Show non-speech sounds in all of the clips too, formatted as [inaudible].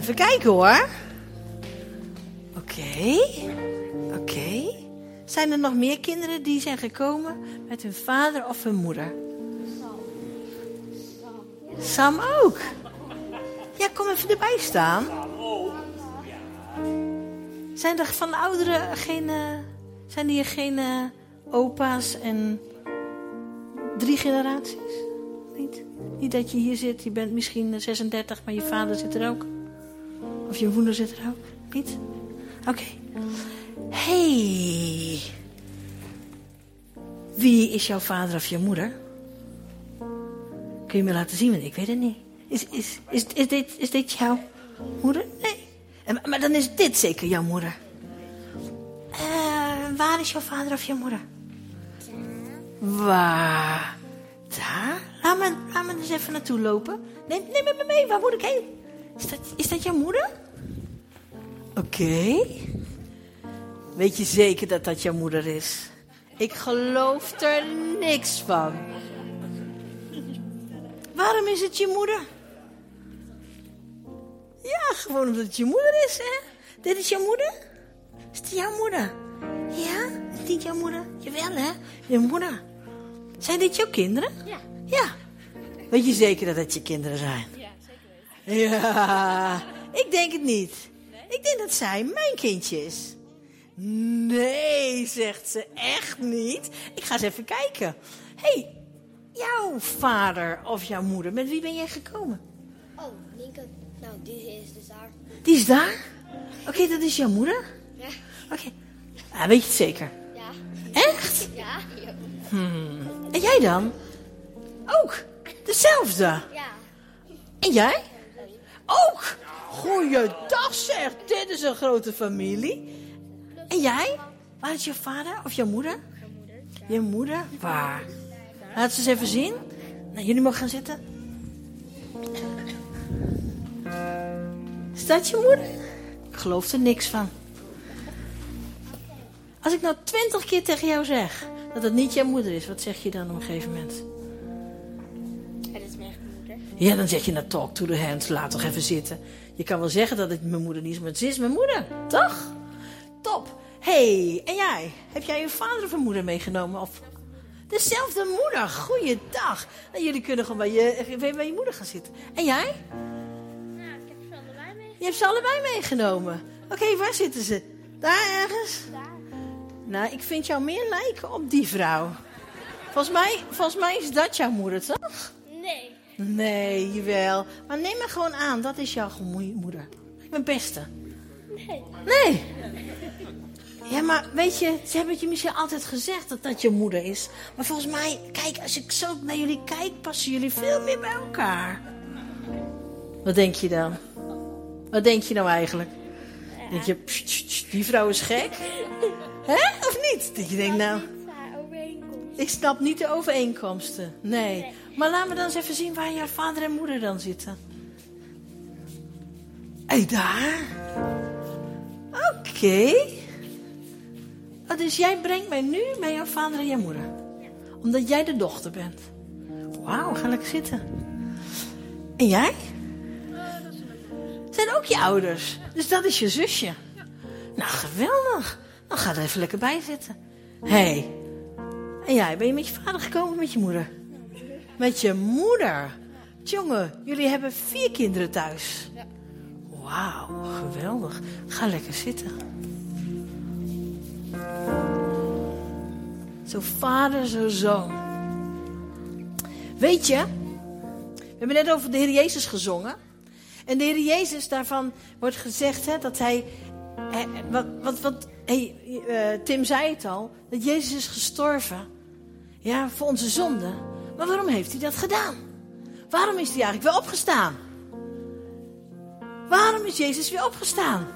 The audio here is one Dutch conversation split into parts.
Even kijken hoor. Oké. Oké. Zijn er nog meer kinderen die zijn gekomen met hun vader of hun moeder? Sam ook. Ja, kom even erbij staan. Zijn er van de ouderen geen, uh, zijn hier geen uh, opa's en drie generaties? Niet? Niet dat je hier zit, je bent misschien 36, maar je vader zit er ook. Of je moeder zit er ook. Niet? Oké. Hey. Wie is jouw vader of je moeder? Kun je me laten zien, want ik weet het niet. Is, is, is, is, dit, is dit jouw moeder? Nee. En, maar dan is dit zeker jouw moeder. Uh, waar is jouw vader of je moeder? Waar? Daar? Laat me, laat me eens even naartoe lopen. Neem, neem me mee, waar moet ik heen? Is dat, is dat jouw moeder? Oké. Okay. Weet je zeker dat dat jouw moeder is? Ik geloof er niks van. Waarom is het je moeder? Ja, gewoon omdat het je moeder is, hè? Dit is jouw moeder? Is het jouw moeder? Ja? Is niet jouw moeder? Jawel, hè? Je moeder. Zijn dit jouw kinderen? Ja. Ja. Weet je zeker dat het je kinderen zijn? Ja, ik denk het niet. Ik denk dat zij mijn kindje is. Nee, zegt ze. Echt niet? Ik ga eens even kijken. Hé, hey, jouw vader of jouw moeder, met wie ben jij gekomen? Oh, Lincoln. Nou, die is dus daar. Die is daar? Oké, okay, dat is jouw moeder? Ja. Oké. Okay. Ah, weet je het zeker? Ja. Echt? Ja. Hmm. En jij dan? Ook? Dezelfde? Ja. En jij? Ook? Goeiedag zeg, dit is een grote familie. En jij? Waar is je vader of? Mijn moeder. Je moeder? Waar? Laat ze eens even zien. Nou, jullie mogen gaan zitten. Is dat je moeder? Ik geloof er niks van. Als ik nou twintig keer tegen jou zeg dat het niet jouw moeder is, wat zeg je dan op een gegeven moment? Ja, dan zeg je nou talk to the hands, laat toch even zitten. Je kan wel zeggen dat het mijn moeder niet is, maar het is mijn moeder, toch? Top. hey, en jij? Heb jij je vader of een moeder meegenomen? Of dezelfde moeder? Goeiedag. Nou, jullie kunnen gewoon bij je, bij je moeder gaan zitten. En jij? Nou, ik heb ze allebei meegenomen. Je hebt ze allebei meegenomen. Oké, okay, waar zitten ze? Daar ergens? Daar. Nou, ik vind jou meer lijken op die vrouw. Volgens mij, volgens mij is dat jouw moeder, toch? Nee. Nee, jawel. Maar neem me gewoon aan, dat is jouw moeder. Mijn beste. Nee. Nee. Ja, maar weet je, ze hebben het je misschien altijd gezegd dat dat je moeder is. Maar volgens mij, kijk, als ik zo naar jullie kijk, passen jullie veel meer bij elkaar. Wat denk je dan? Wat denk je nou eigenlijk? Ja. Denk je, pst, pst, die vrouw is gek? Hè? Of niet? Dat je denkt, nou... Ik snap niet de overeenkomsten. Nee. Maar laat me dan eens even zien waar jouw vader en moeder dan zitten. Hé, daar? Oké. Oh, dus jij brengt mij nu bij jouw vader en jouw moeder. Omdat jij de dochter bent. Wauw, ga lekker zitten. En jij? Zijn ook je ouders. Dus dat is je zusje. Nou, geweldig. Dan ga er even lekker bij zitten. Hé. Hey. En jij, ben je met je vader gekomen of met je moeder? Met je moeder. Jongen, jullie hebben vier kinderen thuis. Wauw, geweldig. Ga lekker zitten. Zo vader, zo zoon. Weet je, we hebben net over de Heer Jezus gezongen. En de Heer Jezus, daarvan wordt gezegd hè, dat hij. Eh, wat, wat, wat hey, uh, Tim zei het al, dat Jezus is gestorven. Ja, voor onze zonde. Maar waarom heeft hij dat gedaan? Waarom is hij eigenlijk weer opgestaan? Waarom is Jezus weer opgestaan?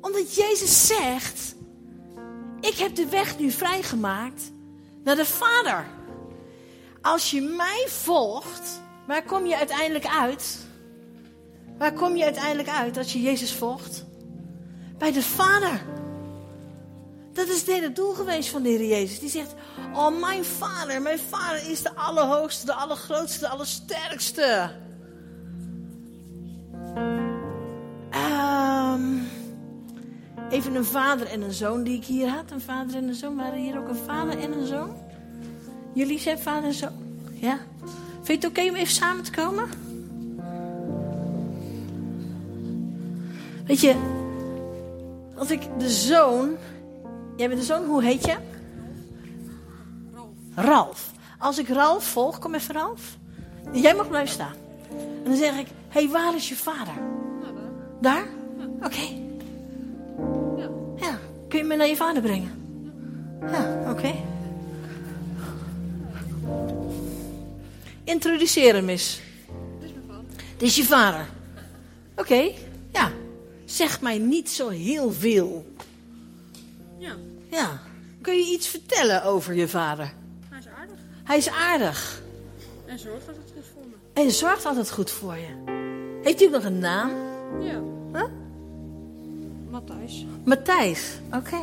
Omdat Jezus zegt: Ik heb de weg nu vrijgemaakt naar de Vader. Als je mij volgt, waar kom je uiteindelijk uit? Waar kom je uiteindelijk uit als je Jezus volgt? Bij de Vader. Dat is het hele doel geweest van de Heer Jezus. Die zegt: Oh, mijn vader, mijn vader is de allerhoogste, de allergrootste, de allersterkste. Ehm, even een vader en een zoon die ik hier had. Een vader en een zoon. Waren hier ook een vader en een zoon? Jullie zijn vader en zoon? Ja? Vind je het oké om even samen te komen? Weet je, als ik de zoon Jij bent de zoon, hoe heet je? Ralf. Ralf. Als ik Ralf volg, kom even Ralf. Jij mag blijven staan. En dan zeg ik: Hé, hey, waar is je vader? Daar? Oké. Ja. Kun je me naar je vader brengen? Ja, oké. Introduceer hem eens. Dit is je vader. Oké, ja. Zeg mij niet zo heel veel. Ja, Ja. Kun je iets vertellen over je vader? hij is aardig. Hij is aardig. En zorgt het goed voor me. En zorgt altijd goed voor je. Heeft hij ook nog een naam? Ja. Huh? Matthijs. Matthijs. Oké.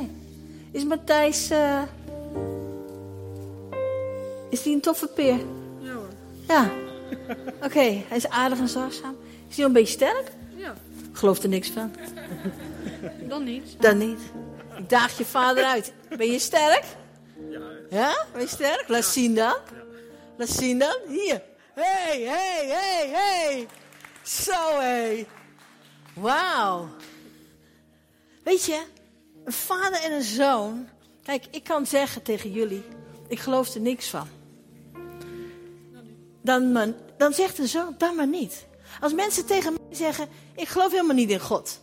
Is Matthijs... eh, Is hij een toffe peer? Ja hoor. Ja. Oké, hij is aardig en zorgzaam. Is hij een beetje sterk? Ja, geloof er niks van. dan niet. Dan niet. Ik daag je vader uit. Ben je sterk? Ja. Ja? Ben je sterk? Laat zien dan. Laat zien dan. Hier. Hé, hé, hé, hé. Zo, hé. Wauw. Weet je, een vader en een zoon. Kijk, ik kan zeggen tegen jullie, ik geloof er niks van. Dan, maar, dan zegt de zoon, dan maar niet. Als mensen tegen mij zeggen, ik geloof helemaal niet in God.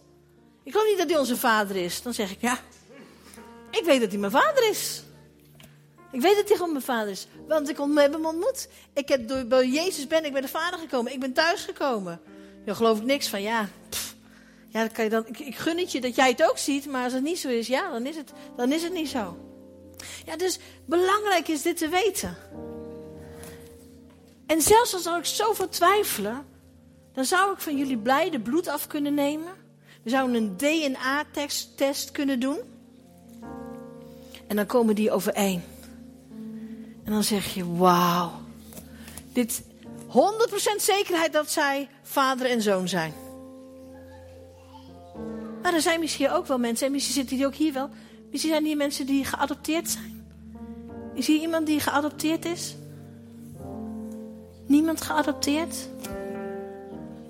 Ik geloof niet dat hij onze vader is. Dan zeg ik, ja, ik weet dat hij mijn vader is. Ik weet dat hij gewoon mijn vader is. Want ik heb hem ontmoet. Ik heb door, door Jezus ben ik bij de vader gekomen. Ik ben thuis gekomen. Daar geloof ik niks van. Ja, ja dat kan je dan, ik, ik gun het je dat jij het ook ziet. Maar als het niet zo is, ja, dan is het, dan is het niet zo. Ja, dus belangrijk is dit te weten. En zelfs als zou ik zoveel twijfelen, dan zou ik van jullie blij de bloed af kunnen nemen. We zouden een DNA-test kunnen doen. En dan komen die overeen. En dan zeg je, wauw. Dit 100% zekerheid dat zij vader en zoon zijn. Maar er zijn misschien ook wel mensen, en misschien zitten die ook hier wel. Misschien zijn hier mensen die geadopteerd zijn. Is hier iemand die geadopteerd is? Niemand geadopteerd?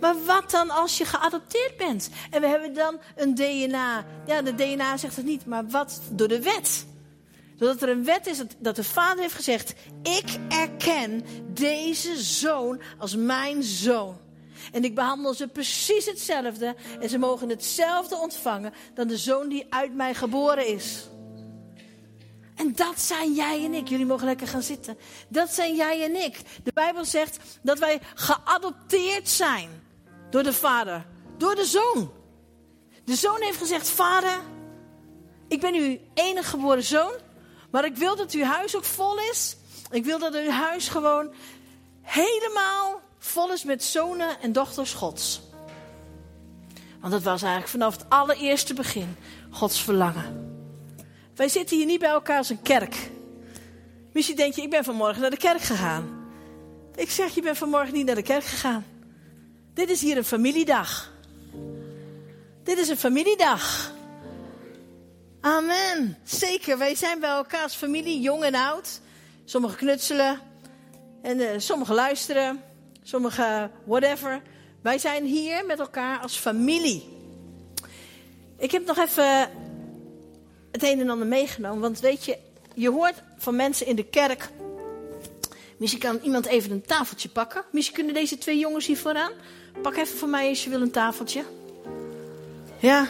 Maar wat dan als je geadopteerd bent? En we hebben dan een DNA. Ja, de DNA zegt het niet, maar wat door de wet? Doordat er een wet is dat, dat de vader heeft gezegd: Ik erken deze zoon als mijn zoon. En ik behandel ze precies hetzelfde. En ze mogen hetzelfde ontvangen dan de zoon die uit mij geboren is. En dat zijn jij en ik. Jullie mogen lekker gaan zitten. Dat zijn jij en ik. De Bijbel zegt dat wij geadopteerd zijn door de vader, door de zoon. De zoon heeft gezegd: Vader, ik ben uw enige geboren zoon. Maar ik wil dat uw huis ook vol is. Ik wil dat uw huis gewoon helemaal vol is met zonen en dochters Gods. Want dat was eigenlijk vanaf het allereerste begin Gods verlangen. Wij zitten hier niet bij elkaar als een kerk. Misschien denk je, ik ben vanmorgen naar de kerk gegaan. Ik zeg, je bent vanmorgen niet naar de kerk gegaan. Dit is hier een familiedag. Dit is een familiedag. Amen. Zeker, wij zijn bij elkaar als familie, jong en oud. Sommigen knutselen en uh, sommigen luisteren, sommigen whatever. Wij zijn hier met elkaar als familie. Ik heb nog even het een en ander meegenomen, want weet je, je hoort van mensen in de kerk. Misschien kan iemand even een tafeltje pakken. Misschien kunnen deze twee jongens hier vooraan. Pak even voor mij als je wil een tafeltje. Ja.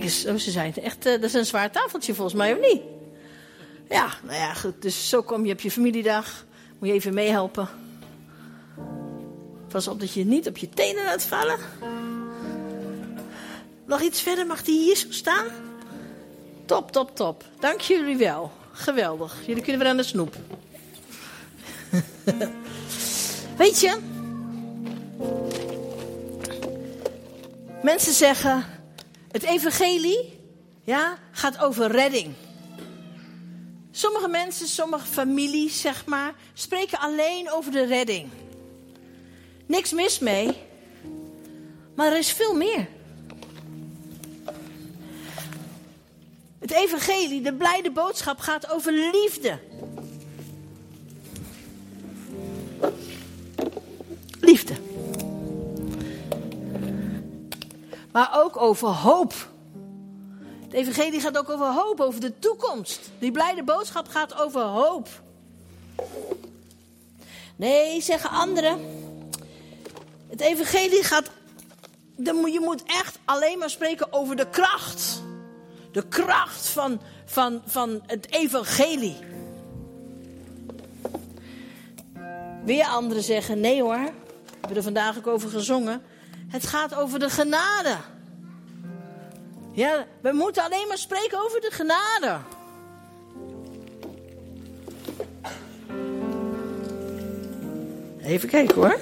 Kijk eens, oh, ze zijn echt, uh, dat is een zwaar tafeltje volgens mij, of niet? Ja, nou ja, goed. Dus zo kom je op je familiedag. Moet je even meehelpen. Pas op dat je niet op je tenen laat vallen. Nog iets verder, mag die hier zo staan? Top, top, top. Dank jullie wel. Geweldig. Jullie kunnen weer aan de snoep. [laughs] Weet je? Mensen zeggen, het evangelie ja, gaat over redding. Sommige mensen, sommige families, zeg maar, spreken alleen over de redding. Niks mis mee. Maar er is veel meer. Het evangelie, de blijde boodschap, gaat over liefde. Liefde. Maar ook over hoop. Het evangelie gaat ook over hoop, over de toekomst. Die blijde boodschap gaat over hoop. Nee, zeggen anderen. Het evangelie gaat. Je moet echt alleen maar spreken over de kracht. De kracht van, van, van het evangelie. Weer anderen zeggen: nee hoor. We hebben er vandaag ook over gezongen. Het gaat over de genade. Ja, we moeten alleen maar spreken over de genade. Even kijken hoor.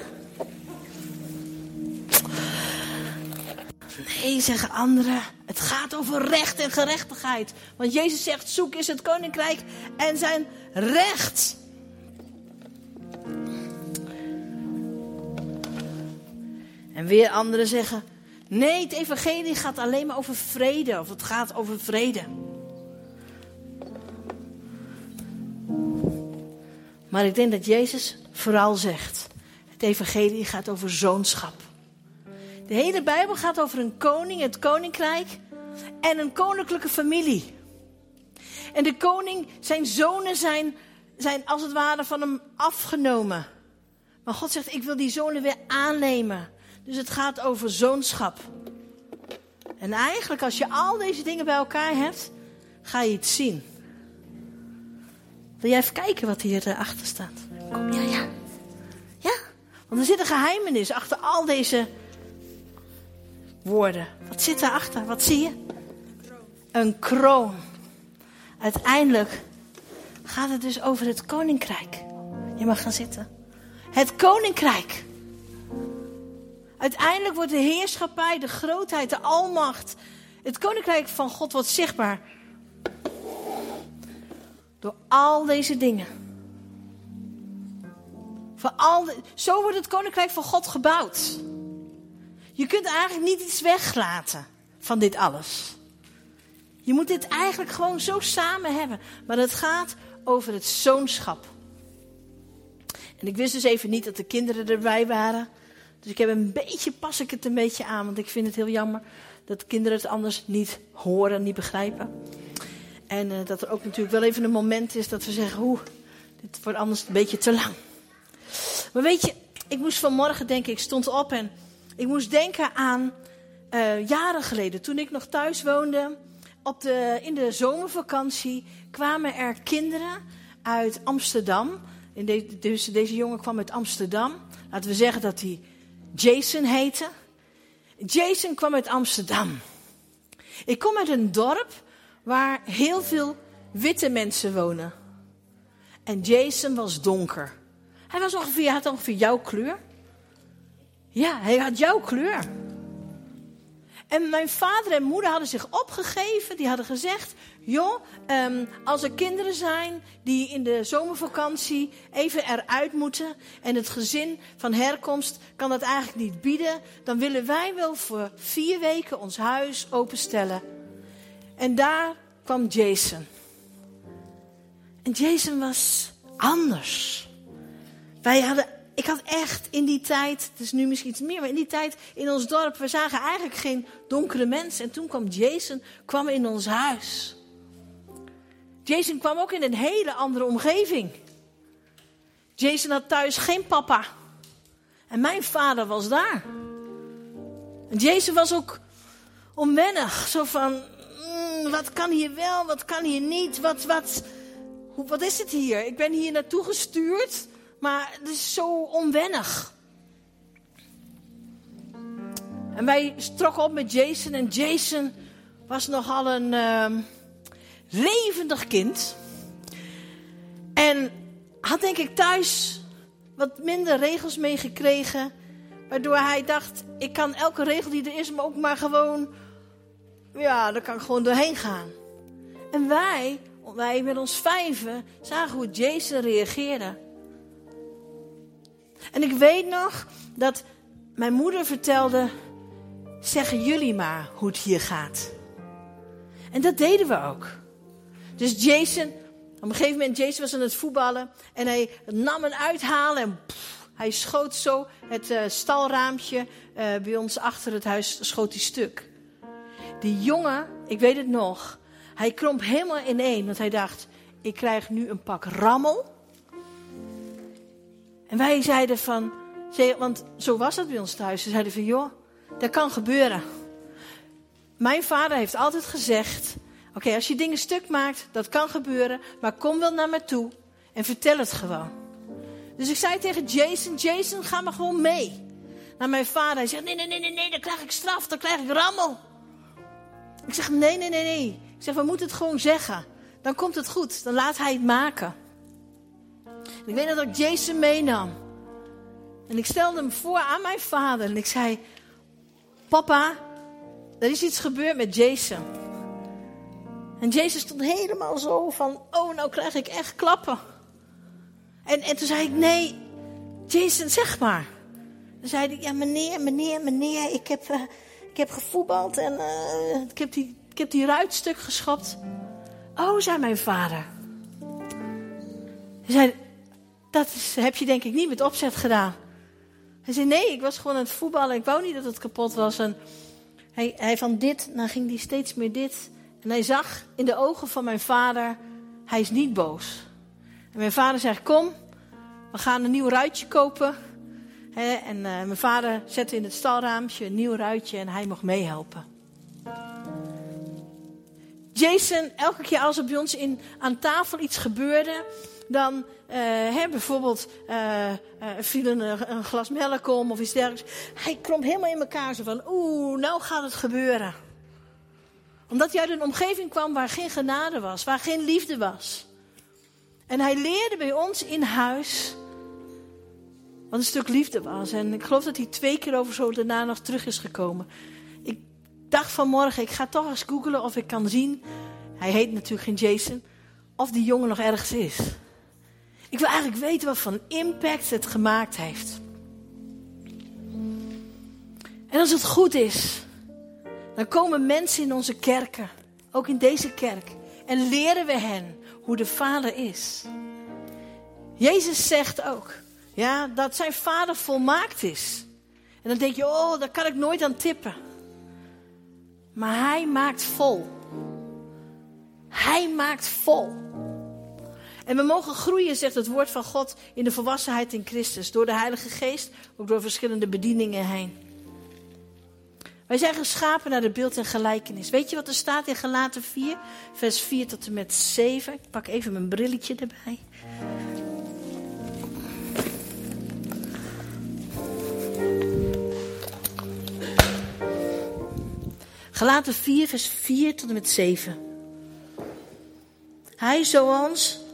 Nee, zeggen anderen. Het gaat over recht en gerechtigheid. Want Jezus zegt: zoek is het koninkrijk en zijn recht. En weer anderen zeggen: nee, het evangelie gaat alleen maar over vrede. Of het gaat over vrede. Maar ik denk dat Jezus vooral zegt: het evangelie gaat over zoonschap. De hele Bijbel gaat over een koning, het koninkrijk en een koninklijke familie. En de koning, zijn zonen zijn, zijn als het ware van hem afgenomen. Maar God zegt: Ik wil die zonen weer aannemen. Dus het gaat over zoonschap. En eigenlijk, als je al deze dingen bij elkaar hebt, ga je iets zien. Wil jij even kijken wat hier achter staat? Kom, ja, ja. Ja, want er zit een geheimenis achter al deze woorden. Wat zit daarachter? Wat zie je? Een kroon. Uiteindelijk gaat het dus over het koninkrijk. Je mag gaan zitten. Het koninkrijk. Uiteindelijk wordt de heerschappij, de grootheid, de almacht, het koninkrijk van God wordt zichtbaar. Door al deze dingen. Voor al de, zo wordt het koninkrijk van God gebouwd. Je kunt eigenlijk niet iets weglaten van dit alles. Je moet dit eigenlijk gewoon zo samen hebben. Maar het gaat over het zoonschap. En ik wist dus even niet dat de kinderen erbij waren. Dus ik heb een beetje, pas ik het een beetje aan. Want ik vind het heel jammer dat kinderen het anders niet horen, niet begrijpen. En uh, dat er ook natuurlijk wel even een moment is dat we zeggen, oeh, dit wordt anders een beetje te lang. Maar weet je, ik moest vanmorgen denken, ik stond op en ik moest denken aan uh, jaren geleden, toen ik nog thuis woonde. Op de, in de zomervakantie kwamen er kinderen uit Amsterdam. Dus deze jongen kwam uit Amsterdam. Laten we zeggen dat hij Jason heette. Jason kwam uit Amsterdam. Ik kom uit een dorp waar heel veel witte mensen wonen. En Jason was donker. Hij was ongeveer, had ongeveer jouw kleur. Ja, hij had jouw kleur. En mijn vader en moeder hadden zich opgegeven. Die hadden gezegd: Joh, um, als er kinderen zijn die in de zomervakantie even eruit moeten. en het gezin van herkomst kan dat eigenlijk niet bieden. dan willen wij wel voor vier weken ons huis openstellen. En daar kwam Jason. En Jason was anders. Wij hadden ik had echt in die tijd, het is nu misschien iets meer, maar in die tijd in ons dorp, we zagen eigenlijk geen donkere mensen. En toen kwam Jason kwam in ons huis. Jason kwam ook in een hele andere omgeving. Jason had thuis geen papa. En mijn vader was daar. En Jason was ook onwennig. Zo van, mm, wat kan hier wel, wat kan hier niet, wat, wat, hoe, wat is het hier? Ik ben hier naartoe gestuurd. Maar het is zo onwennig. En wij trokken op met Jason. En Jason was nogal een uh, levendig kind. En had denk ik thuis wat minder regels meegekregen. Waardoor hij dacht, ik kan elke regel die er is, maar ook maar gewoon... Ja, daar kan ik gewoon doorheen gaan. En wij, wij met ons vijven, zagen hoe Jason reageerde. En ik weet nog dat mijn moeder vertelde: zeggen jullie maar hoe het hier gaat. En dat deden we ook. Dus Jason, op een gegeven moment, Jason was aan het voetballen en hij nam een uithalen en hij schoot zo het uh, stalraampje uh, bij ons achter het huis, schoot hij stuk. Die jongen, ik weet het nog, hij kromp helemaal ineen, want hij dacht, ik krijg nu een pak rammel. En wij zeiden van, want zo was het bij ons thuis, ze zeiden van, joh, dat kan gebeuren. Mijn vader heeft altijd gezegd, Oké, als je dingen stuk maakt, dat kan gebeuren, maar kom wel naar me toe en vertel het gewoon. Dus ik zei tegen Jason, Jason, ga maar gewoon mee. Naar mijn vader. Hij zegt, nee, nee, nee, nee, nee, dan krijg ik straf, dan krijg ik rammel. Ik zeg, nee, nee, nee, nee. Ik zeg, we moeten het gewoon zeggen. Dan komt het goed, dan laat hij het maken. Ik weet dat ik Jason meenam. En ik stelde hem voor aan mijn vader. En ik zei, papa, er is iets gebeurd met Jason. En Jezus stond helemaal zo van, oh nou krijg ik echt klappen. En, en toen zei ik, nee, Jason zeg maar. Dan zei hij, ja meneer, meneer, meneer, ik heb, uh, ik heb gevoetbald en uh, ik, heb die, ik heb die ruitstuk geschopt. Oh, zei mijn vader. Hij zei, dat heb je denk ik niet met opzet gedaan. Hij zei, nee, ik was gewoon aan het voetballen. Ik wou niet dat het kapot was. En hij, van dit, dan ging hij steeds meer dit. En hij zag in de ogen van mijn vader, hij is niet boos. En mijn vader zegt, kom, we gaan een nieuw ruitje kopen. en uh, mijn vader zette in het stalraampje een nieuw ruitje en hij mocht meehelpen. Jason, elke keer als er bij ons in, aan tafel iets gebeurde, dan hè, bijvoorbeeld uh, viel een, een, glas melk om of iets dergelijks. Hij klom helemaal in elkaar zo van, oeh, nou gaat het gebeuren omdat hij uit een omgeving kwam waar geen genade was, waar geen liefde was. En hij leerde bij ons in huis wat een stuk liefde was. En ik geloof dat hij twee keer over zo daarna nog terug is gekomen. Ik dacht vanmorgen, ik ga toch eens googelen of ik kan zien. Hij heet natuurlijk geen Jason. Of die jongen nog ergens is. Ik wil eigenlijk weten wat voor impact het gemaakt heeft. En als het goed is, dan komen mensen in onze kerken, ook in deze kerk, en leren we hen hoe de Vader is. Jezus zegt ook, ja, dat zijn Vader volmaakt is. En dan denk je, oh, daar kan ik nooit aan tippen. Maar Hij maakt vol. Hij maakt vol. En we mogen groeien, zegt het woord van God, in de volwassenheid in Christus. Door de Heilige Geest, ook door verschillende bedieningen heen. Wij zijn geschapen naar de beeld en gelijkenis. Weet je wat er staat in Galaten 4, vers 4 tot en met 7? Ik pak even mijn brilletje erbij. Galaten 4, vers 4 tot en met 7. Hij zoals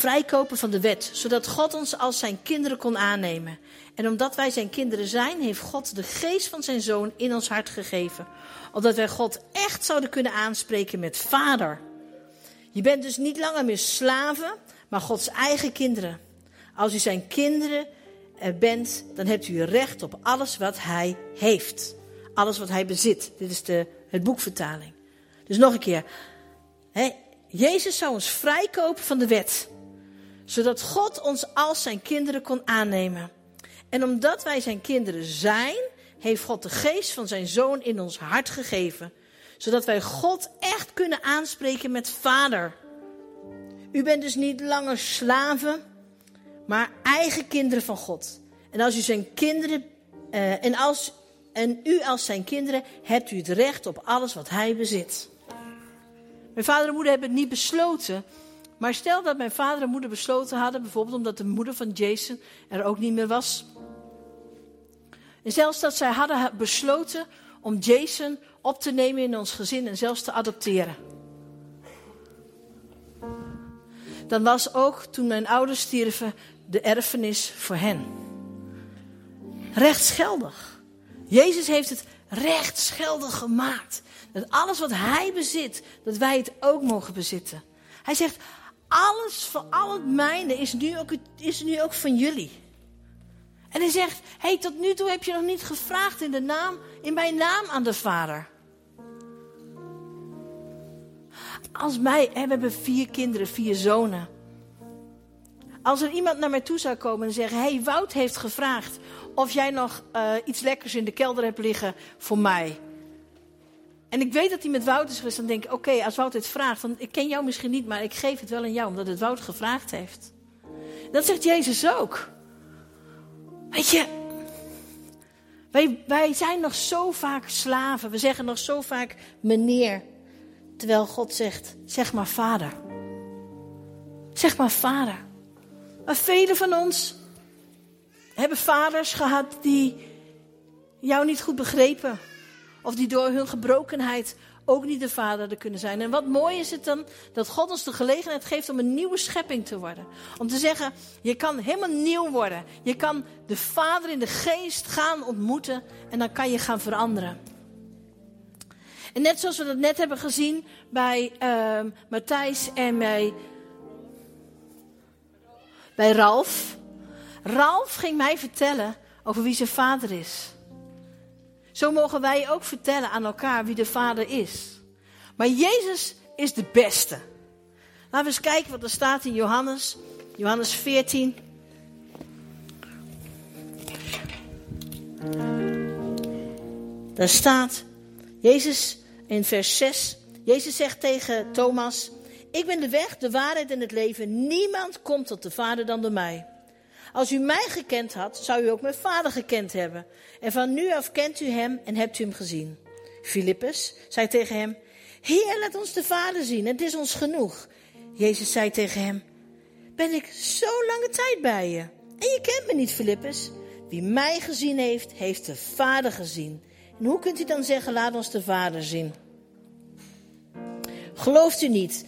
vrijkopen van de wet, zodat God ons als zijn kinderen kon aannemen. En omdat wij zijn kinderen zijn, heeft God de geest van zijn zoon in ons hart gegeven. Opdat wij God echt zouden kunnen aanspreken met vader. Je bent dus niet langer meer slaven, maar Gods eigen kinderen. Als u zijn kinderen bent, dan hebt u recht op alles wat hij heeft. Alles wat hij bezit. Dit is de, het boekvertaling. Dus nog een keer. Jezus zou ons vrijkopen van de wet. Zodat God ons als zijn kinderen kon aannemen. En omdat wij zijn kinderen zijn, heeft God de geest van zijn zoon in ons hart gegeven. Zodat wij God echt kunnen aanspreken met vader. U bent dus niet langer slaven, maar eigen kinderen van God. En als u zijn kinderen, uh, en, als, en u als zijn kinderen, hebt u het recht op alles wat hij bezit. Mijn vader en moeder hebben het niet besloten. Maar stel dat mijn vader en moeder besloten hadden, bijvoorbeeld omdat de moeder van Jason er ook niet meer was. En zelfs dat zij hadden besloten om Jason op te nemen in ons gezin en zelfs te adopteren. Dan was ook toen mijn ouders stierven de erfenis voor hen. Rechtsgeldig. Jezus heeft het rechtsgeldig gemaakt. Dat alles wat hij bezit, dat wij het ook mogen bezitten. Hij zegt, alles van al het mijne is nu ook, is nu ook van jullie. En hij zegt, hey, tot nu toe heb je nog niet gevraagd in, de naam, in mijn naam aan de Vader. Als mij, hè, we hebben vier kinderen, vier zonen. Als er iemand naar mij toe zou komen en zeggen: hey, Wout heeft gevraagd of jij nog uh, iets lekkers in de kelder hebt liggen voor mij. En ik weet dat hij met Wout is geweest. Dan denk ik: Oké, als Wout het vraagt, dan ik ken jou misschien niet, maar ik geef het wel aan jou, omdat het Wout gevraagd heeft. Dat zegt Jezus ook. Weet je, wij, wij zijn nog zo vaak slaven. We zeggen nog zo vaak meneer. Terwijl God zegt: Zeg maar vader. Zeg maar vader. Maar velen van ons hebben vaders gehad die jou niet goed begrepen. Of die door hun gebrokenheid ook niet de vader hadden kunnen zijn. En wat mooi is het dan dat God ons de gelegenheid geeft om een nieuwe schepping te worden. Om te zeggen, je kan helemaal nieuw worden. Je kan de vader in de geest gaan ontmoeten en dan kan je gaan veranderen. En net zoals we dat net hebben gezien bij uh, Matthijs en bij bij Ralf. Ralf ging mij vertellen over wie zijn vader is. Zo mogen wij ook vertellen aan elkaar wie de vader is. Maar Jezus is de beste. Laten we eens kijken wat er staat in Johannes, Johannes 14. Daar staat, Jezus in vers 6, Jezus zegt tegen Thomas, ik ben de weg, de waarheid en het leven. Niemand komt tot de Vader dan door mij. Als u mij gekend had, zou u ook mijn Vader gekend hebben. En van nu af kent u hem en hebt u hem gezien. Filippus zei tegen hem: Heer, laat ons de Vader zien, het is ons genoeg. Jezus zei tegen hem: Ben ik zo lange tijd bij je? En je kent me niet, Filippus. Wie mij gezien heeft, heeft de Vader gezien. En hoe kunt u dan zeggen: Laat ons de Vader zien? Gelooft u niet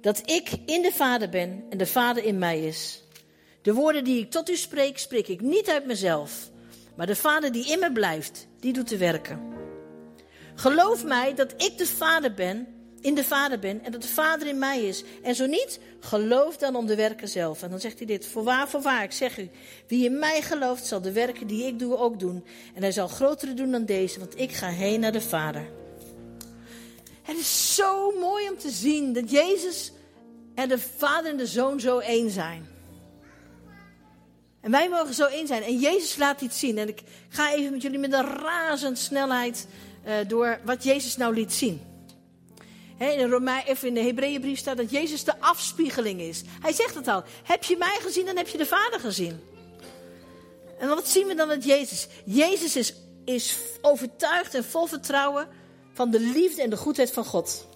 dat ik in de Vader ben en de Vader in mij is. De woorden die ik tot u spreek, spreek ik niet uit mezelf, maar de Vader die in me blijft, die doet de werken. Geloof mij dat ik de Vader ben, in de Vader ben en dat de Vader in mij is. En zo niet, geloof dan om de werken zelf. En dan zegt hij dit, voorwaar, voorwaar, ik zeg u, wie in mij gelooft zal de werken die ik doe ook doen. En hij zal grotere doen dan deze, want ik ga heen naar de Vader. Het is zo mooi om te zien dat Jezus en de Vader en de Zoon zo één zijn. En wij mogen zo één zijn. En Jezus laat iets zien. En ik ga even met jullie met een razendsnelheid uh, door wat Jezus nou liet zien. in, de Romein, even in de Hebreeënbrief staat dat Jezus de afspiegeling is. Hij zegt het al. Heb je mij gezien, dan heb je de Vader gezien. En wat zien we dan met Jezus? Jezus is, is overtuigd en vol vertrouwen van de liefde en de goedheid van God.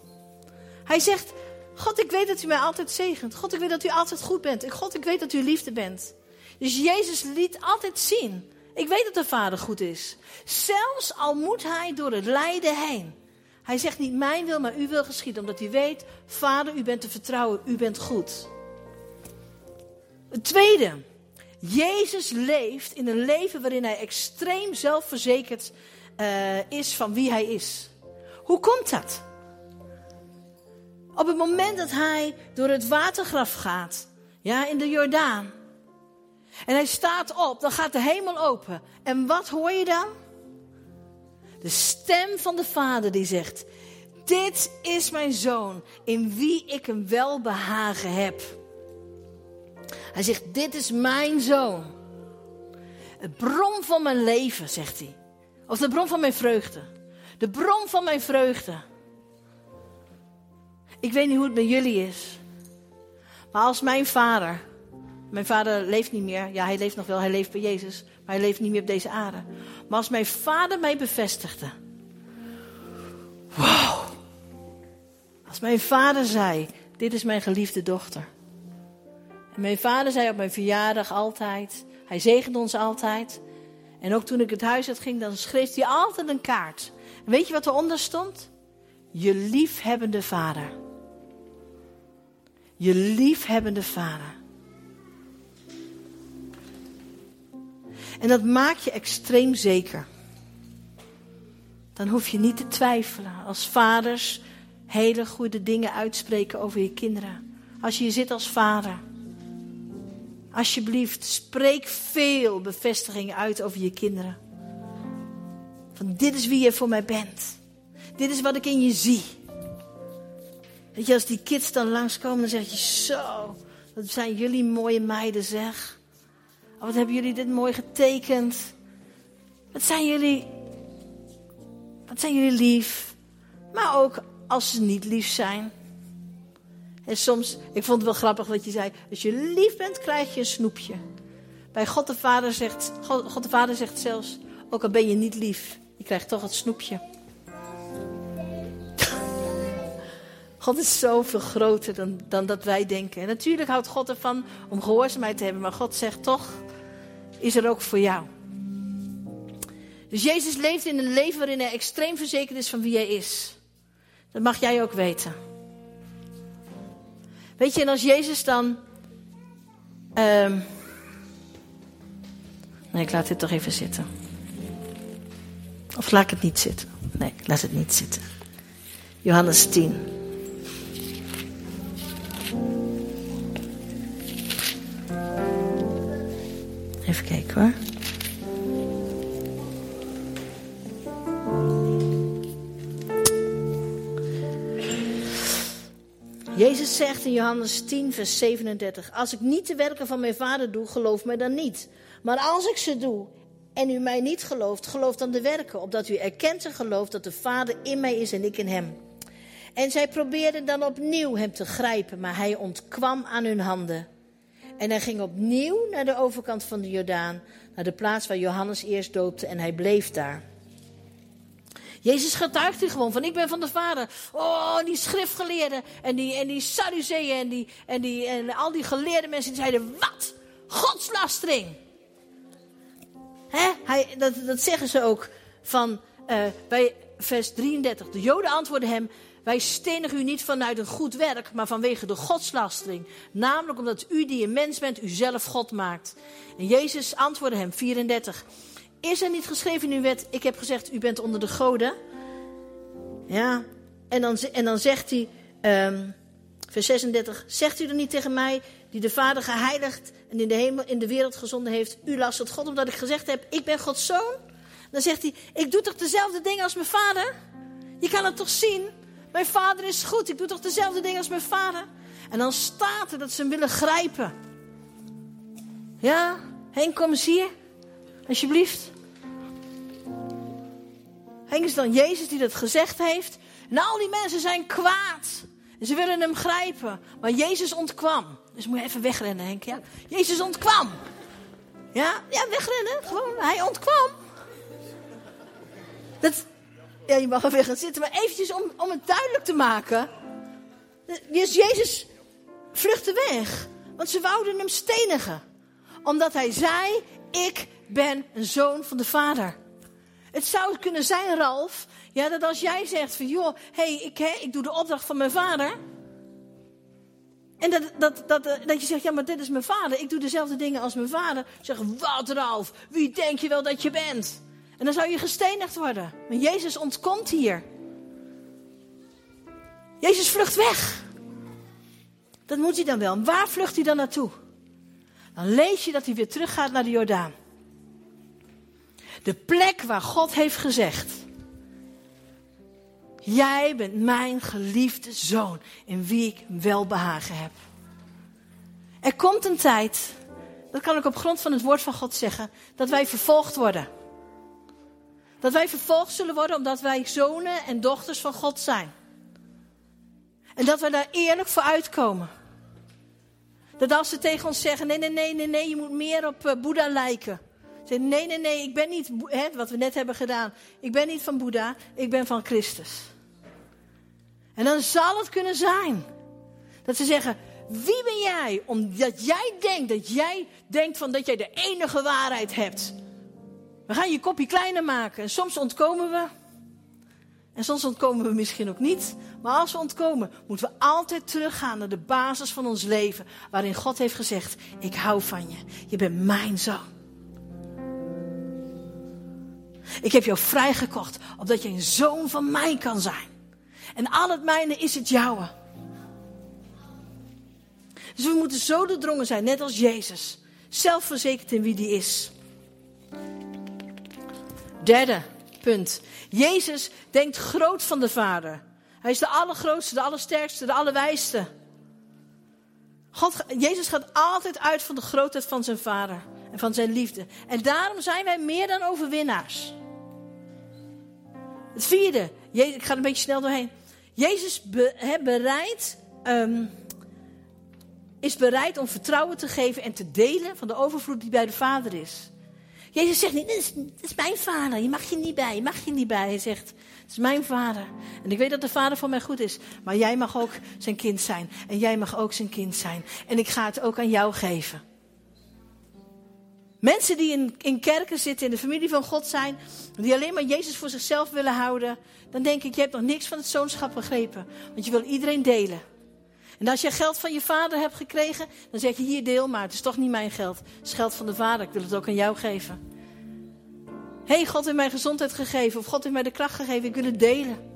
Hij zegt, God, ik weet dat u mij altijd zegent. God, ik weet dat u altijd goed bent. God, ik weet dat u liefde bent. Dus Jezus liet altijd zien. Ik weet dat de Vader goed is. Zelfs al moet hij door het lijden heen. Hij zegt niet mijn wil, maar uw wil geschieden. Omdat hij weet, Vader, u bent te vertrouwen, u bent goed. Het tweede. Jezus leeft in een leven waarin hij extreem zelfverzekerd uh, is van wie hij is. Hoe komt dat? Op het moment dat hij door het watergraf gaat, ja, in de Jordaan. En hij staat op, dan gaat de hemel open. En wat hoor je dan? De stem van de Vader die zegt: Dit is mijn zoon, in wie ik een welbehagen heb. Hij zegt: Dit is mijn zoon. Het bron van mijn leven, zegt hij. Of de bron van mijn vreugde. De bron van mijn vreugde. Ik weet niet hoe het bij jullie is. Maar als mijn vader. Mijn vader leeft niet meer. Ja, hij leeft nog wel. Hij leeft bij Jezus. Maar hij leeft niet meer op deze aarde. Maar als mijn vader mij bevestigde. Wow. Als mijn vader zei: Dit is mijn geliefde dochter. En mijn vader zei op mijn verjaardag altijd. Hij zegende ons altijd. En ook toen ik het huis uit ging, dan schreef hij altijd een kaart. En weet je wat eronder stond? Je liefhebbende vader. Je liefhebbende vader. En dat maakt je extreem zeker. Dan hoef je niet te twijfelen. Als vaders hele goede dingen uitspreken over je kinderen. Als je hier zit als vader. Alsjeblieft, spreek veel bevestiging uit over je kinderen. Van dit is wie je voor mij bent. Dit is wat ik in je zie. Weet je, als die kids dan langskomen, dan zeg je zo. Wat zijn jullie mooie meiden, zeg. Oh, wat hebben jullie dit mooi getekend. Wat zijn jullie. Wat zijn jullie lief. Maar ook als ze niet lief zijn. En soms, ik vond het wel grappig wat je zei. Als je lief bent, krijg je een snoepje. Bij God de Vader zegt, God, de Vader zegt zelfs, ook al ben je niet lief, je krijgt toch het snoepje. [laughs] God is zoveel groter dan, dan dat wij denken. En natuurlijk houdt God ervan om gehoorzaamheid te hebben. Maar God zegt toch, is er ook voor jou. Dus Jezus leeft in een leven waarin hij extreem verzekerd is van wie hij is. Dat mag jij ook weten. Weet je, en als Jezus dan. Um, nee, ik laat dit toch even zitten. Of laat ik het niet zitten? Nee, laat het niet zitten. Johannes 10. Even kijken hoor. Jezus zegt in Johannes 10, vers 37: Als ik niet de werken van mijn vader doe, geloof mij dan niet. Maar als ik ze doe en u mij niet gelooft, geloof dan de werken, opdat u erkent en gelooft dat de Vader in mij is en ik in hem. En zij probeerden dan opnieuw hem te grijpen, maar hij ontkwam aan hun handen. En hij ging opnieuw naar de overkant van de Jordaan, naar de plaats waar Johannes eerst doopte, en hij bleef daar. Jezus getuigt hier gewoon van, ik ben van de Vader. Oh, die schriftgeleerden en die, en die Sadduceeën en, die, en, die, en al die geleerde mensen die zeiden, wat? Godslastering. Hè? Hij, dat, zeggen ze ook van, uh, bij vers 33. De Joden antwoorden hem, wij stenigen u niet vanuit een goed werk, maar vanwege de godslastering. Namelijk omdat u die een mens bent, u zelf God maakt. En Jezus antwoordde hem, 34. Is er niet geschreven in uw wet, ik heb gezegd, u bent onder de goden? Ja, en dan, en dan zegt hij, um, vers 36, zegt u dan niet tegen mij, die de Vader geheiligd en in de hemel, in de wereld gezonden heeft, u last het God, omdat ik gezegd heb, ik ben Gods zoon? Dan zegt hij, ik doe toch dezelfde dingen als mijn vader? Je kan het toch zien? Mijn vader is goed, ik doe toch dezelfde dingen als mijn vader? En dan staat er dat ze hem willen grijpen. Ja, Henk, kom eens hier. Alsjeblieft. Henk is dan Jezus die dat gezegd heeft. En al die mensen zijn kwaad. En ze willen hem grijpen. Maar Jezus ontkwam. Dus moet je even wegrennen, Henk. Ja? Jezus ontkwam. Ja, ja wegrennen. Gewoon, hij ontkwam. Dat, ja, je mag er weer gaan zitten. Maar eventjes om, om het duidelijk te maken. Dus Jezus vluchtte weg. Want ze wouden hem stenigen. Omdat hij zei, ik ben een zoon van de Vader. Het zou kunnen zijn, Ralf, ja, dat als jij zegt van joh, hey, ik, hè, ik doe de opdracht van mijn vader. En dat, dat, dat, dat je zegt, ja, maar dit is mijn vader. Ik doe dezelfde dingen als mijn vader. Zeg, wat Ralf, wie denk je wel dat je bent? En dan zou je gestenigd worden. Maar Jezus ontkomt hier. Jezus vlucht weg. Dat moet hij dan wel. Waar vlucht hij dan naartoe? Dan lees je dat hij weer teruggaat naar de Jordaan. De plek waar God heeft gezegd. Jij bent mijn geliefde zoon in wie ik welbehagen heb. Er komt een tijd, dat kan ik op grond van het woord van God zeggen, dat wij vervolgd worden. Dat wij vervolgd zullen worden omdat wij zonen en dochters van God zijn. En dat we daar eerlijk voor uitkomen. Dat als ze tegen ons zeggen: nee, nee, nee, nee, nee, je moet meer op uh, Boeddha lijken. Zeg, nee, nee, nee, ik ben niet, hè, wat we net hebben gedaan. Ik ben niet van Boeddha, ik ben van Christus. En dan zal het kunnen zijn dat ze zeggen: Wie ben jij? Omdat jij denkt dat jij denkt van dat jij de enige waarheid hebt. We gaan je kopje kleiner maken. En soms ontkomen we. En soms ontkomen we misschien ook niet. Maar als we ontkomen, moeten we altijd teruggaan naar de basis van ons leven. Waarin God heeft gezegd: Ik hou van je. Je bent mijn zoon. Ik heb jou vrijgekocht, opdat je een zoon van mij kan zijn. En al het mijne is het jouwe. Dus we moeten zo doordrongen zijn, net als Jezus. Zelfverzekerd in wie die is. Derde punt. Jezus denkt groot van de Vader. Hij is de allergrootste, de allersterkste, de allerwijste. God, Jezus gaat altijd uit van de grootheid van zijn Vader en van zijn liefde. En daarom zijn wij meer dan overwinnaars. Het vierde, Jezus, ik ga er een beetje snel doorheen. Jezus um, is bereid om vertrouwen te geven en te delen van de overvloed die bij de Vader is. Jezus zegt niet, dit is, is mijn vader, je mag je niet bij, je mag je niet bij. Hij zegt, het is mijn vader. En ik weet dat de vader voor mij goed is, maar jij mag ook zijn kind zijn. En jij mag ook zijn kind zijn. En ik ga het ook aan jou geven. Mensen die in, in kerken zitten, in de familie van God zijn, die alleen maar Jezus voor zichzelf willen houden, dan denk ik, je hebt nog niks van het zoonschap begrepen. Want je wil iedereen delen. En als je geld van je vader hebt gekregen, dan zeg je hier deel maar. Het is toch niet mijn geld. Het is geld van de vader. Ik wil het ook aan jou geven. Hé, hey, God heeft mij gezondheid gegeven. Of God heeft mij de kracht gegeven. Ik wil het delen.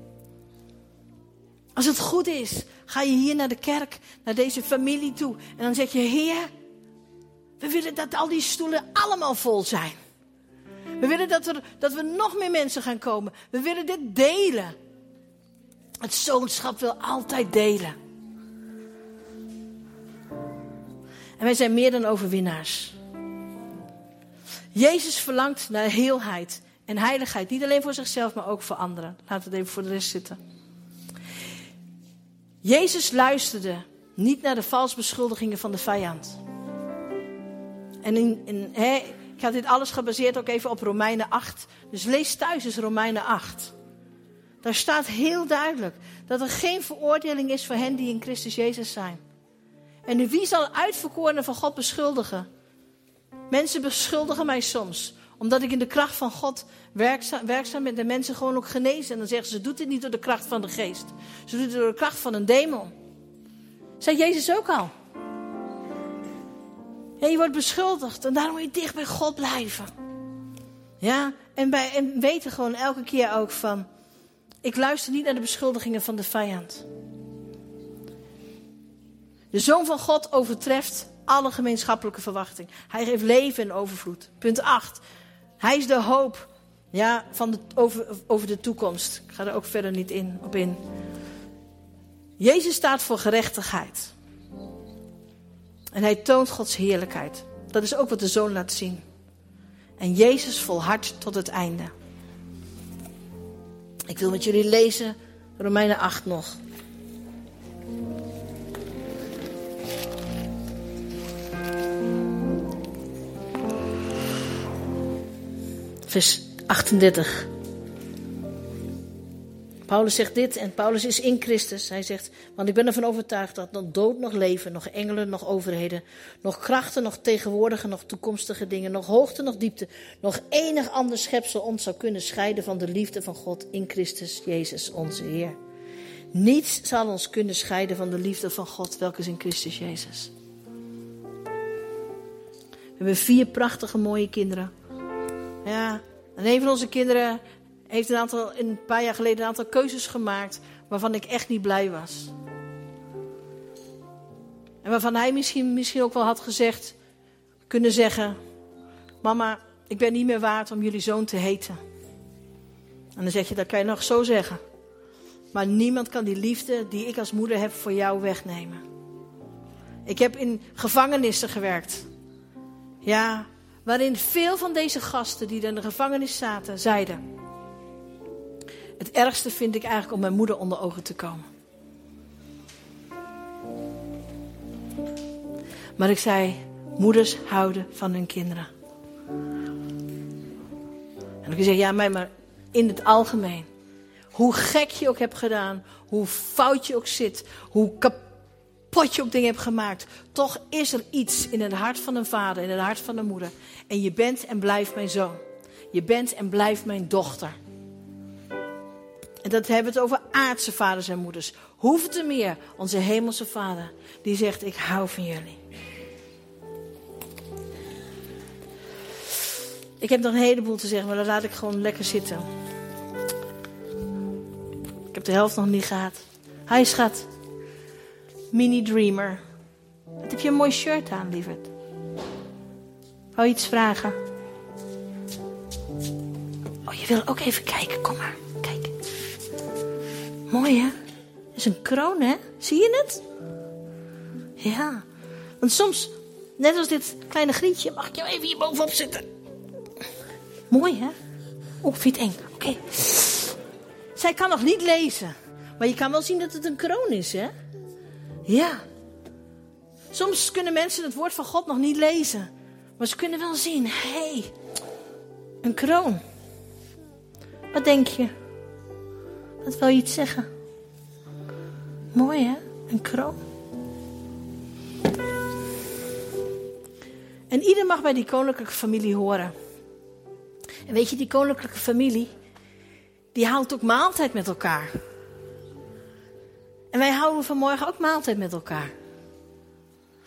Als het goed is, ga je hier naar de kerk, naar deze familie toe. En dan zeg je, Heer, we willen dat al die stoelen allemaal vol zijn. We willen dat er, dat we nog meer mensen gaan komen. We willen dit delen. Het zoonschap wil altijd delen. En wij zijn meer dan overwinnaars. Jezus verlangt naar heelheid en heiligheid. Niet alleen voor zichzelf, maar ook voor anderen. Laten we het even voor de rest zitten. Jezus luisterde niet naar de valse beschuldigingen van de vijand. En in, ik had dit alles gebaseerd ook even op Romeinen 8. Dus lees thuis eens Romeinen 8. Daar staat heel duidelijk dat er geen veroordeling is voor hen die in Christus Jezus zijn. En wie zal uitverkorenen van God beschuldigen? Mensen beschuldigen mij soms. Omdat ik in de kracht van God werkzaam, werkzaam ben. De mensen gewoon ook genezen. En dan zeggen ze, ze doet dit niet door de kracht van de geest. Ze doet het door de kracht van een demon. Zei Jezus ook al. Ja, je wordt beschuldigd. En daarom moet je dicht bij God blijven. Ja, en, bij, en weten gewoon elke keer ook van... Ik luister niet naar de beschuldigingen van de vijand. De Zoon van God overtreft alle gemeenschappelijke verwachting. Hij geeft leven en overvloed. Punt 8. Hij is de hoop ja, van de, over, over de toekomst. Ik ga er ook verder niet in, op in. Jezus staat voor gerechtigheid. En hij toont Gods heerlijkheid. Dat is ook wat de zoon laat zien. En Jezus volhardt tot het einde. Ik wil met jullie lezen Romeinen 8 nog. Vers 38. Paulus zegt dit en Paulus is in Christus. Hij zegt, want ik ben ervan overtuigd dat nog dood, nog leven, nog engelen, nog overheden, nog krachten, nog tegenwoordige, nog toekomstige dingen, nog hoogte, nog diepte, nog enig ander schepsel ons zou kunnen scheiden van de liefde van God in Christus Jezus onze Heer. Niets zal ons kunnen scheiden van de liefde van God, welke is in Christus Jezus. We hebben vier prachtige mooie kinderen. Ja, en een van onze kinderen heeft een, aantal, een paar jaar geleden een aantal keuzes gemaakt waarvan ik echt niet blij was. En waarvan hij misschien, misschien ook wel had gezegd, kunnen zeggen: Mama, ik ben niet meer waard om jullie zoon te heten. En dan zeg je, dat kan je nog zo zeggen. Maar niemand kan die liefde die ik als moeder heb voor jou wegnemen. Ik heb in gevangenissen gewerkt. Ja, waarin veel van deze gasten die in de gevangenis zaten, zeiden: Het ergste vind ik eigenlijk om mijn moeder onder ogen te komen. Maar ik zei: Moeders houden van hun kinderen. En ik zeg: Ja, maar in het algemeen. Hoe gek je ook hebt gedaan, hoe fout je ook zit, hoe kapot potje op dingen hebt gemaakt. Toch is er iets in het hart van een vader, in het hart van een moeder. En je bent en blijft mijn zoon. Je bent en blijft mijn dochter. En dat hebben we het over aardse vaders en moeders. Hoeveel te meer onze hemelse vader, die zegt: Ik hou van jullie. Ik heb nog een heleboel te zeggen, maar dan laat ik gewoon lekker zitten. Ik heb de helft nog niet gehad. Hij schat. Mini Dreamer. Wat heb je een mooi shirt aan, lieverd. Wou je iets vragen? Oh, je wil ook even kijken. Kom maar. Kijk. Mooi, hè? Dat is een kroon, hè? Zie je het? Ja. Want soms, net als dit kleine grietje, mag ik jou even hier bovenop zitten. Mooi, hè? Oh, vind eng? Oké. Zij kan nog niet lezen. Maar je kan wel zien dat het een kroon is, hè? Ja. Soms kunnen mensen het woord van God nog niet lezen. Maar ze kunnen wel zien, hé, hey, een kroon. Wat denk je? Dat wil je iets zeggen? Mooi hè, een kroon. En ieder mag bij die koninklijke familie horen. En weet je, die koninklijke familie, die houdt ook maaltijd met elkaar. En wij houden vanmorgen ook maaltijd met elkaar.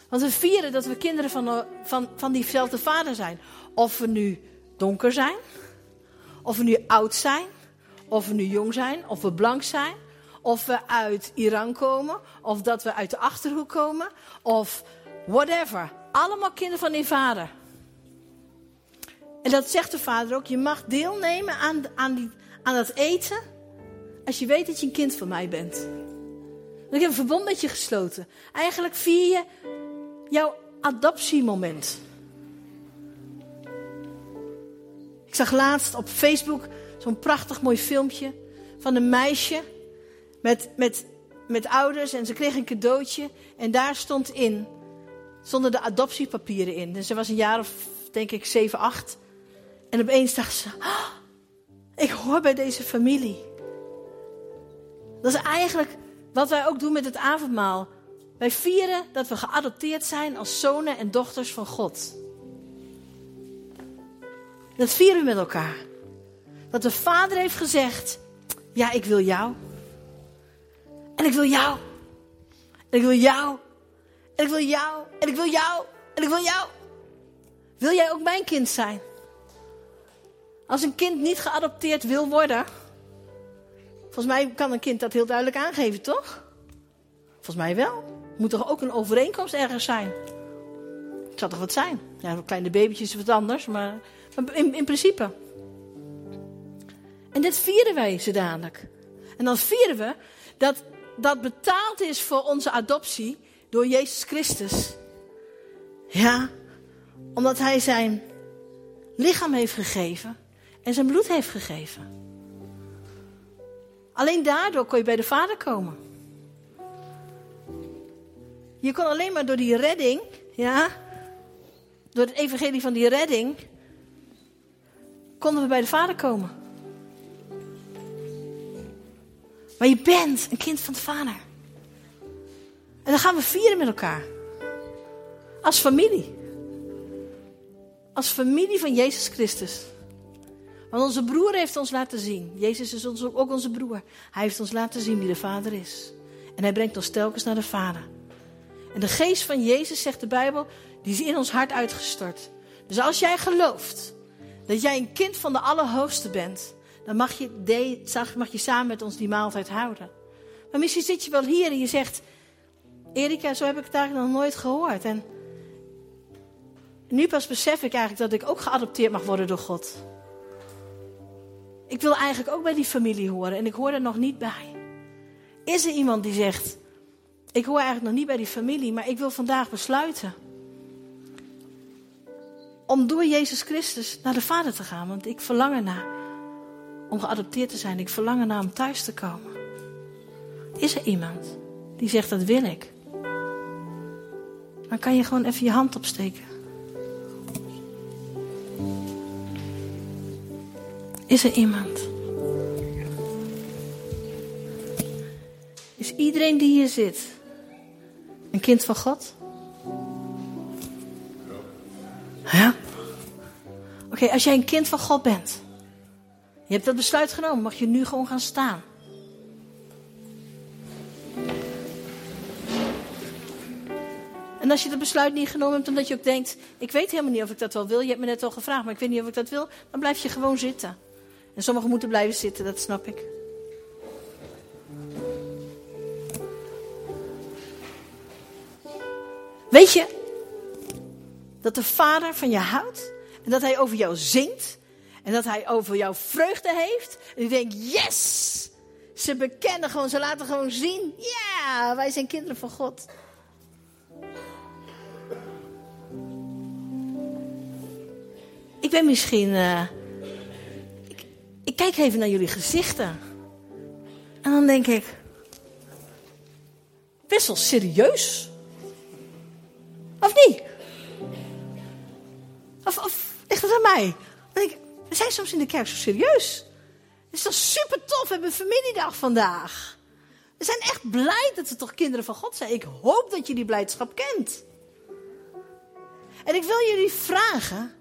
Want we vieren dat we kinderen van, van, van diezelfde vader zijn. Of we nu donker zijn, of we nu oud zijn, of we nu jong zijn, of we blank zijn, of we uit Iran komen, of dat we uit de achterhoek komen, of whatever. Allemaal kinderen van die vader. En dat zegt de vader ook. Je mag deelnemen aan, aan, die, aan dat eten als je weet dat je een kind van mij bent. Ik heb een verbond met je gesloten. Eigenlijk vier je jouw adoptiemoment. Ik zag laatst op Facebook zo'n prachtig mooi filmpje van een meisje met, met, met ouders en ze kreeg een cadeautje en daar stond in, stonden de adoptiepapieren in. Dus ze was een jaar of denk ik 7, 8 en opeens dacht ze, oh, ik hoor bij deze familie. Dat is eigenlijk wat wij ook doen met het avondmaal. Wij vieren dat we geadopteerd zijn als zonen en dochters van God. Dat vieren we met elkaar. Dat de Vader heeft gezegd: Ja, ik wil jou. En ik wil jou. En ik wil jou. En ik wil jou. En ik wil jou. En ik wil jou. Wil jij ook mijn kind zijn? Als een kind niet geadopteerd wil worden. Volgens mij kan een kind dat heel duidelijk aangeven, toch? Volgens mij wel. Moet toch ook een overeenkomst ergens zijn? Het zou toch wat zijn? Ja, kleine babytjes is wat anders, maar, in, in principe. En dit vieren wij zo dadelijk. En dan vieren we dat dat betaald is voor onze adoptie door Jezus Christus. Ja, omdat Hij zijn lichaam heeft gegeven en zijn bloed heeft gegeven. Alleen daardoor kon je bij de Vader komen. Je kon alleen maar door die redding, ja, door het evangelie van die redding, konden we bij de Vader komen. Maar je bent een kind van de Vader. En dan gaan we vieren met elkaar. Als familie. Als familie van Jezus Christus. Want onze broer heeft ons laten zien. Jezus is ons, ook onze broer. Hij heeft ons laten zien wie de Vader is. En hij brengt ons telkens naar de Vader. En de geest van Jezus, zegt de Bijbel, die is in ons hart uitgestort. Dus als jij gelooft dat jij een kind van de Allerhoogste bent, dan mag je, de, mag je samen met ons die maaltijd houden. Maar misschien zit je wel hier en je zegt, Erika, zo heb ik het eigenlijk nog nooit gehoord. En nu pas besef ik eigenlijk dat ik ook geadopteerd mag worden door God. Ik wil eigenlijk ook bij die familie horen en ik hoor er nog niet bij. Is er iemand die zegt, ik hoor eigenlijk nog niet bij die familie, maar ik wil vandaag besluiten. Om door Jezus Christus naar de Vader te gaan. Want ik verlang ernaar om geadopteerd te zijn. Ik verlang ernaar om thuis te komen. Is er iemand die zegt dat wil ik? Dan kan je gewoon even je hand opsteken. Is er iemand? Is iedereen die hier zit een kind van God? Ja? Oké, als jij een kind van God bent. Je hebt dat besluit genomen. Mag je nu gewoon gaan staan. En als je dat besluit niet genomen hebt, omdat je ook denkt: Ik weet helemaal niet of ik dat wel wil. Je hebt me net al gevraagd, maar ik weet niet of ik dat wil. Dan blijf je gewoon zitten. En sommigen moeten blijven zitten, dat snap ik. Weet je, Dat de Vader van je houdt. En dat hij over jou zingt. En dat hij over jou vreugde heeft. En je denkt, yes! Ze bekennen gewoon, ze laten gewoon zien. Ja, wij zijn kinderen van God. Ik ben misschien. eh, ik, kijk even naar jullie gezichten. En dan denk ik. Best wel serieus. Of niet? Of, of ligt het aan mij? Dan denk ik, we zijn soms in de kerk zo serieus. Het is toch super tof, we hebben familiedag vandaag. We zijn echt blij dat we toch kinderen van God zijn. Ik hoop dat je die blijdschap kent. En ik wil jullie vragen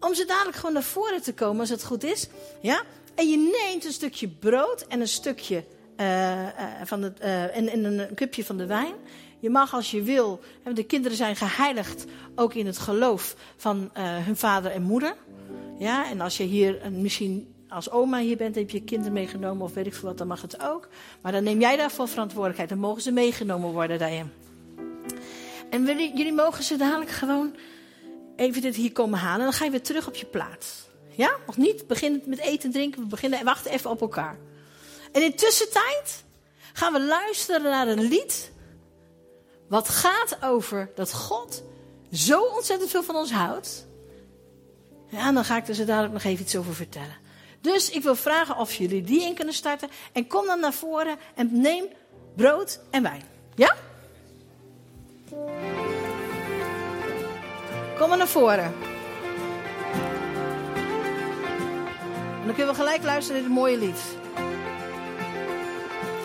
om zo dadelijk gewoon naar voren te komen als het goed is. Ja? En je neemt een stukje brood en een stukje eh, eh, van het, eh, en, en een cupje van de wijn. Je mag als je wil, de kinderen zijn geheiligd ook in het geloof van hun vader en moeder. Ja, en als je hier misschien als oma hier bent, heb je kinderen meegenomen of weet ik veel wat, dan mag het ook. Maar dan neem jij daarvoor verantwoordelijkheid. Dan mogen ze meegenomen worden, Diane. En jullie, jullie mogen ze dadelijk gewoon even dit hier komen halen. En dan ga je weer terug op je plaats. Ja? Nog niet beginnen met eten en drinken. We beginnen, wachten even op elkaar. En in tussentijd gaan we luisteren naar een lied. Wat gaat over dat God zo ontzettend veel van ons houdt. Ja, en dan ga ik er zo dadelijk nog even iets over vertellen. Dus ik wil vragen of jullie die in kunnen starten. En kom dan naar voren en neem brood en wijn. Ja? Kom maar naar voren. Dan kunnen we gelijk luisteren naar dit mooie lied.